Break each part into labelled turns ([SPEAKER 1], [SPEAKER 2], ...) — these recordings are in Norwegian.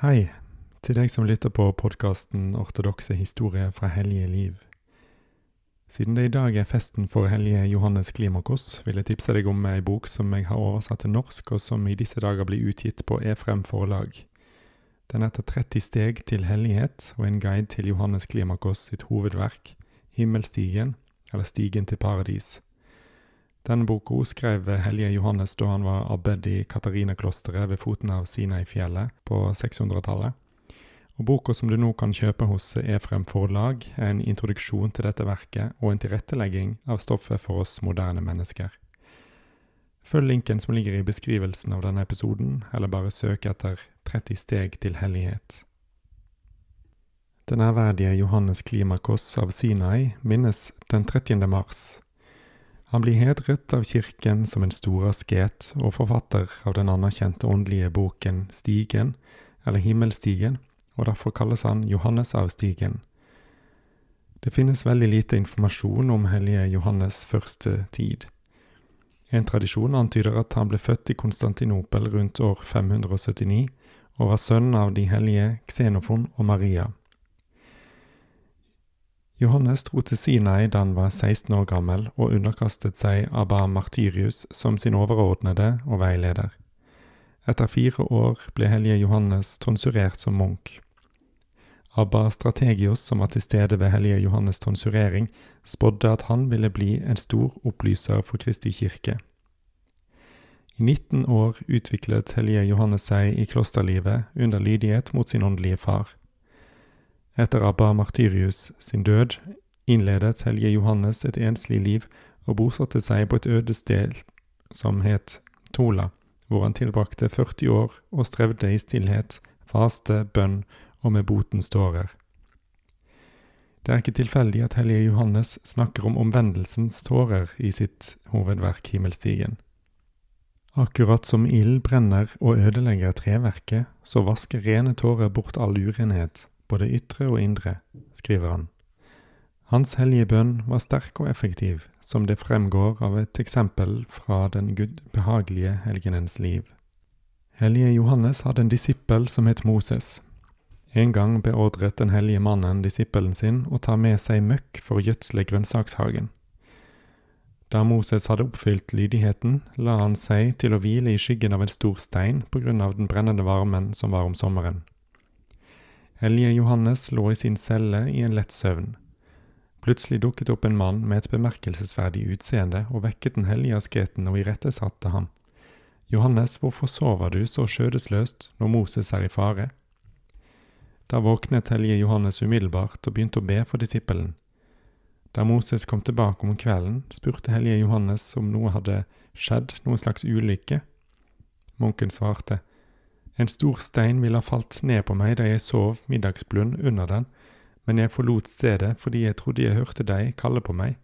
[SPEAKER 1] Hei, til deg som lytter på podkasten Ortodokse historier fra hellige liv. Siden det i dag er festen for hellige Johannes Klimakos, vil jeg tipse deg om ei bok som jeg har oversatt til norsk, og som i disse dager blir utgitt på Efrem forlag. Den heter 30 steg til hellighet og en guide til Johannes Klimakos sitt hovedverk, Himmelstigen, eller Stigen til paradis. Denne boka skrev Helge Johannes da han var abbed i Katarinaklosteret ved foten av Sinai-fjellet på 600-tallet. Og Boka som du nå kan kjøpe hos Efrem forlag, er en introduksjon til dette verket og en tilrettelegging av stoffet for oss moderne mennesker. Følg linken som ligger i beskrivelsen av denne episoden, eller bare søk etter 30 steg til hellighet. Den ærverdige Johannes Klimakos av Sinai minnes den 30. mars. Han blir hedret av kirken som en stor asket og forfatter av den anerkjente åndelige boken Stigen, eller Himmelstigen, og derfor kalles han Johannes av Stigen. Det finnes veldig lite informasjon om hellige Johannes' første tid. En tradisjon antyder at han ble født i Konstantinopel rundt år 579 og var sønn av de hellige Xenofon og Maria. Johannes dro til Sinai da han var 16 år gammel og underkastet seg Abba Martyrius som sin overordnede og veileder. Etter fire år ble hellige Johannes tonsurert som munk. Abba Strategios, som var til stede ved hellige Johannes' tonsurering, spådde at han ville bli en stor opplyser for Kristi kirke. I 19 år utviklet hellige Johannes seg i klosterlivet under lydighet mot sin åndelige far. Etter Abba Martyrius sin død innledet hellige Johannes et enslig liv og bosatte seg på et øde sted som het Tola, hvor han tilbrakte 40 år og strevde i stillhet, faste, bønn og med botens tårer. Det er ikke tilfeldig at hellige Johannes snakker om omvendelsens tårer i sitt hovedverk Himmelstigen. Akkurat som ild brenner og ødelegger treverket, så vasker rene tårer bort all urenhet, både ytre og indre, skriver han. Hans hellige bønn var sterk og effektiv, som det fremgår av et eksempel fra den gudbehagelige helgenens liv. Hellige Johannes hadde en disippel som het Moses. En gang beordret den hellige mannen disippelen sin å ta med seg møkk for å gjødsle grønnsakshagen. Da Moses hadde oppfylt lydigheten, la han seg til å hvile i skyggen av en stor stein på grunn av den brennende varmen som var om sommeren. Hellige Johannes lå i sin celle i en lett søvn. Plutselig dukket opp en mann med et bemerkelsesverdig utseende og vekket den hellige asketen og irettesatte ham. Johannes, hvorfor sover du så skjødesløst når Moses er i fare? Da våknet hellige Johannes umiddelbart og begynte å be for disippelen. Da Moses kom tilbake om kvelden, spurte hellige Johannes om noe hadde skjedd, noen slags ulykke. Munken svarte, En stor stein ville ha falt ned på meg da jeg sov middagsblund under den, men jeg forlot stedet fordi jeg trodde jeg hørte deg kalle på meg.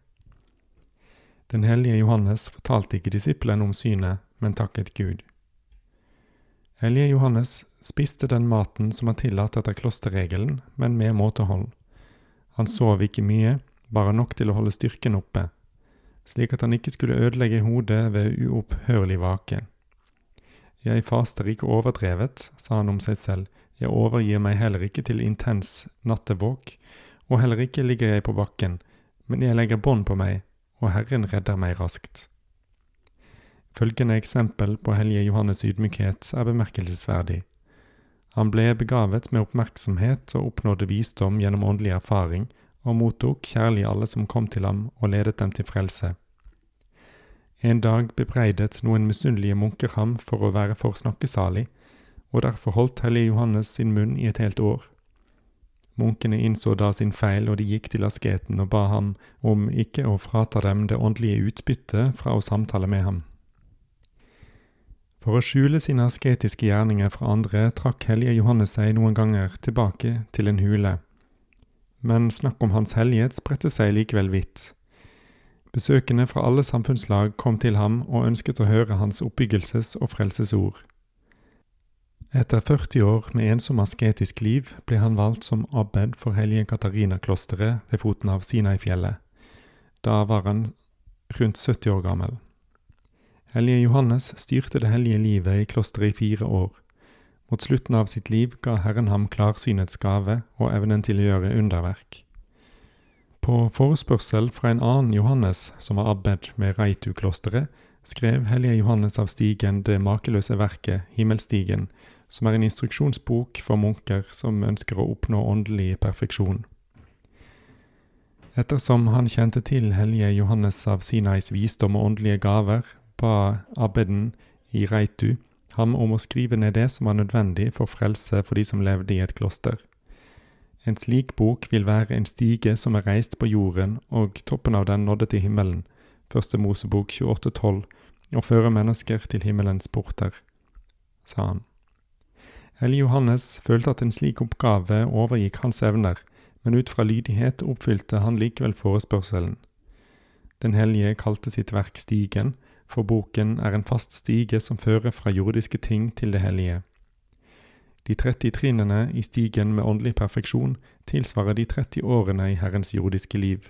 [SPEAKER 1] Den hellige Johannes fortalte ikke disippelen om synet, men takket Gud. Hellige Johannes spiste den maten som er tillatt etter klosterregelen, men med måtehold. Han sov ikke mye, bare nok til å holde styrken oppe, slik at han ikke skulle ødelegge hodet ved uopphørlig vake. Jeg faster ikke overdrevet, sa han om seg selv, jeg overgir meg heller ikke til intens nattevåk, og heller ikke ligger jeg på bakken, men jeg legger bånd på meg, og Herren redder meg raskt. Følgende eksempel på hellige Johannes' ydmykhet er bemerkelsesverdig. Han ble begavet med oppmerksomhet og oppnådde visdom gjennom åndelig erfaring, og mottok kjærlig alle som kom til ham og ledet dem til frelse. En dag bebreidet noen misunnelige munker ham for å være for snakkesalig, og derfor holdt hellige Johannes sin munn i et helt år. Munkene innså da sin feil, og de gikk til asketen og ba ham om ikke å frata dem det åndelige utbyttet fra å samtale med ham. For å skjule sine asketiske gjerninger fra andre trakk hellige Johannes seg noen ganger tilbake til en hule. Men snakk om hans hellighet spredte seg likevel vidt. Besøkende fra alle samfunnslag kom til ham og ønsket å høre hans oppbyggelses- og frelsesord. Etter 40 år med ensom asketisk liv ble han valgt som abbed for hellige Katarina-klosteret ved foten av Sinai-fjellet. Da var han rundt 70 år gammel. Hellige Johannes styrte det hellige livet i klosteret i fire år. Mot slutten av sitt liv ga Herren ham klarsynets gave og evnen til å gjøre underverk. På forespørsel fra en annen Johannes, som var abbed ved Reitu-klosteret, skrev hellige Johannes av Stigen det makeløse verket Himmelstigen, som er en instruksjonsbok for munker som ønsker å oppnå åndelig perfeksjon. Ettersom han kjente til hellige Johannes av Sinais visdom og åndelige gaver, ba abbeden i Reitu ham om å skrive ned det som var nødvendig for frelse for de som levde i et kloster. En slik bok vil være en stige som er reist på jorden, og toppen av den nådde til himmelen, første Mosebok 28,12, og fører mennesker til himmelens porter, sa han. Hellig Johannes følte at en slik oppgave overgikk hans evner, men ut fra lydighet oppfylte han likevel forespørselen. Den hellige kalte sitt verk Stigen, for boken er en fast stige som fører fra jordiske ting til det hellige. De 30 trinnene i stigen med åndelig perfeksjon tilsvarer de 30 årene i Herrens jordiske liv.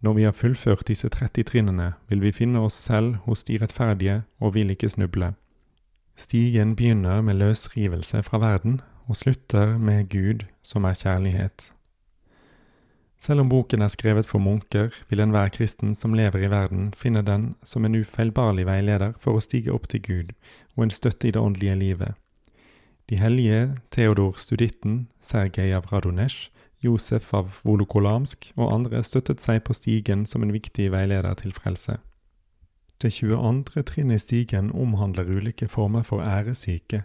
[SPEAKER 1] Når vi har fullført disse 30 trinnene, vil vi finne oss selv hos de rettferdige og vil ikke snuble. Stigen begynner med løsrivelse fra verden og slutter med Gud, som er kjærlighet. Selv om boken er skrevet for munker, vil enhver kristen som lever i verden, finne den som en ufeilbarlig veileder for å stige opp til Gud og en støtte i det åndelige livet. De hellige Theodor Studitten, Sergej av Radonesh, Josef av Volokolamsk og andre støttet seg på stigen som en viktig veileder til frelse. Det 22. trinnet i stigen omhandler ulike former for æresyke,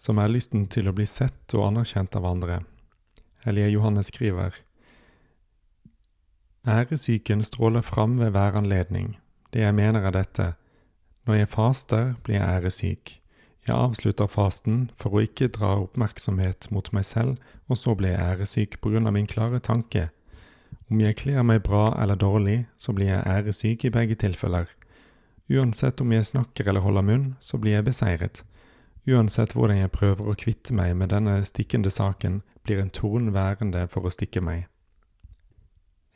[SPEAKER 1] som er lysten til å bli sett og anerkjent av andre. Hellige Johannes skriver, Æresyken stråler fram ved hver anledning. Det jeg mener er dette. Når jeg faster, blir jeg æresyk. Jeg avslutter fasten for å ikke dra oppmerksomhet mot meg selv, og så blir jeg æresyk på grunn av min klare tanke. Om jeg kler meg bra eller dårlig, så blir jeg æresyk i begge tilfeller. Uansett om jeg snakker eller holder munn, så blir jeg beseiret. Uansett hvordan jeg prøver å kvitte meg med denne stikkende saken, blir en torn værende for å stikke meg.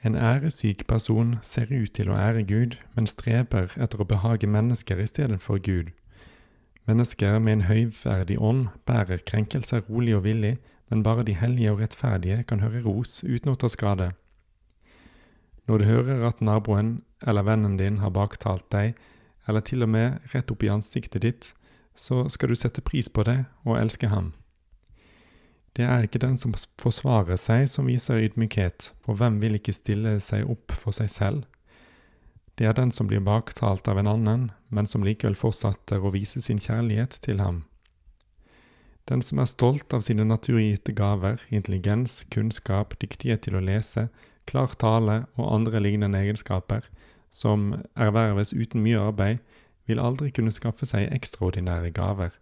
[SPEAKER 1] En æresyk person ser ut til å ære Gud, men streber etter å behage mennesker i stedet for Gud. Mennesker med en høyverdig ånd bærer krenkelser rolig og villig, men bare de hellige og rettferdige kan høre ros uten å ta skade. Når du hører at naboen eller vennen din har baktalt deg, eller til og med rett opp i ansiktet ditt, så skal du sette pris på det og elske ham. Det er ikke den som forsvarer seg som viser ydmykhet, for hvem vil ikke stille seg opp for seg selv? Det er den som blir baktalt av en annen, men som likevel fortsetter å vise sin kjærlighet til ham. Den som er stolt av sine naturgitte gaver, intelligens, kunnskap, dyktighet til å lese, klar tale og andre lignende egenskaper, som erverves uten mye arbeid, vil aldri kunne skaffe seg ekstraordinære gaver.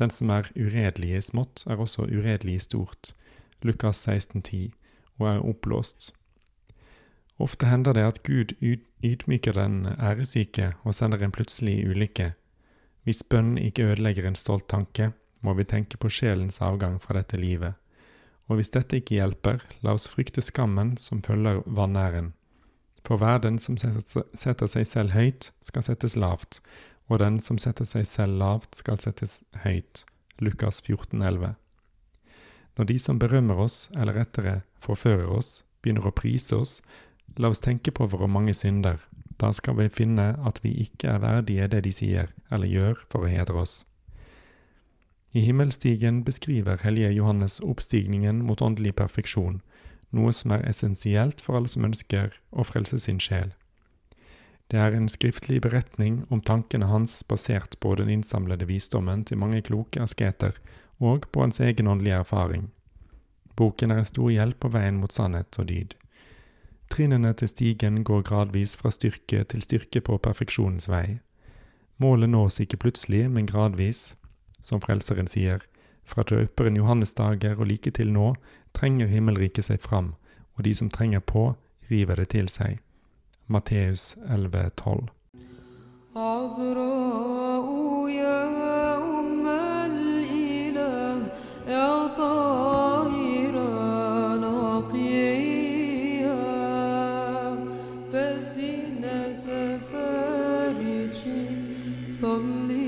[SPEAKER 1] Den som er uredelig i smått, er også uredelig i stort, Lukas 16,10, og er oppblåst. Ofte hender det at Gud ydmyker den æresyke og sender en plutselig ulykke. Hvis bønnen ikke ødelegger en stolt tanke, må vi tenke på sjelens avgang fra dette livet. Og hvis dette ikke hjelper, la oss frykte skammen som følger vanæren. For hver den som setter seg selv høyt, skal settes lavt, og den som setter seg selv lavt, skal settes høyt. Lukas 14, 11. Når de som berømmer oss, eller rettere forfører oss, begynner å prise oss, la oss tenke på våre mange synder. Da skal vi finne at vi ikke er verdige det de sier eller gjør for å hedre oss. I himmelstigen beskriver hellige Johannes oppstigningen mot åndelig perfeksjon, noe som er essensielt for alle som ønsker å frelse sin sjel. Det er en skriftlig beretning om tankene hans basert på den innsamlede visdommen til mange kloke asketer og på hans egen åndelige erfaring. Boken er en stor hjelp på veien mot sannhet og dyd. Trinnene til stigen går gradvis fra styrke til styrke på perfeksjonens vei. Målet nås ikke plutselig, men gradvis. Som Frelseren sier, fra døperen Johannes dager og like til nå trenger himmelriket seg fram, og de som trenger på, river det til seg. Matteus 11,12.
[SPEAKER 2] عذراء يا أم الإله يا طاهرة صلي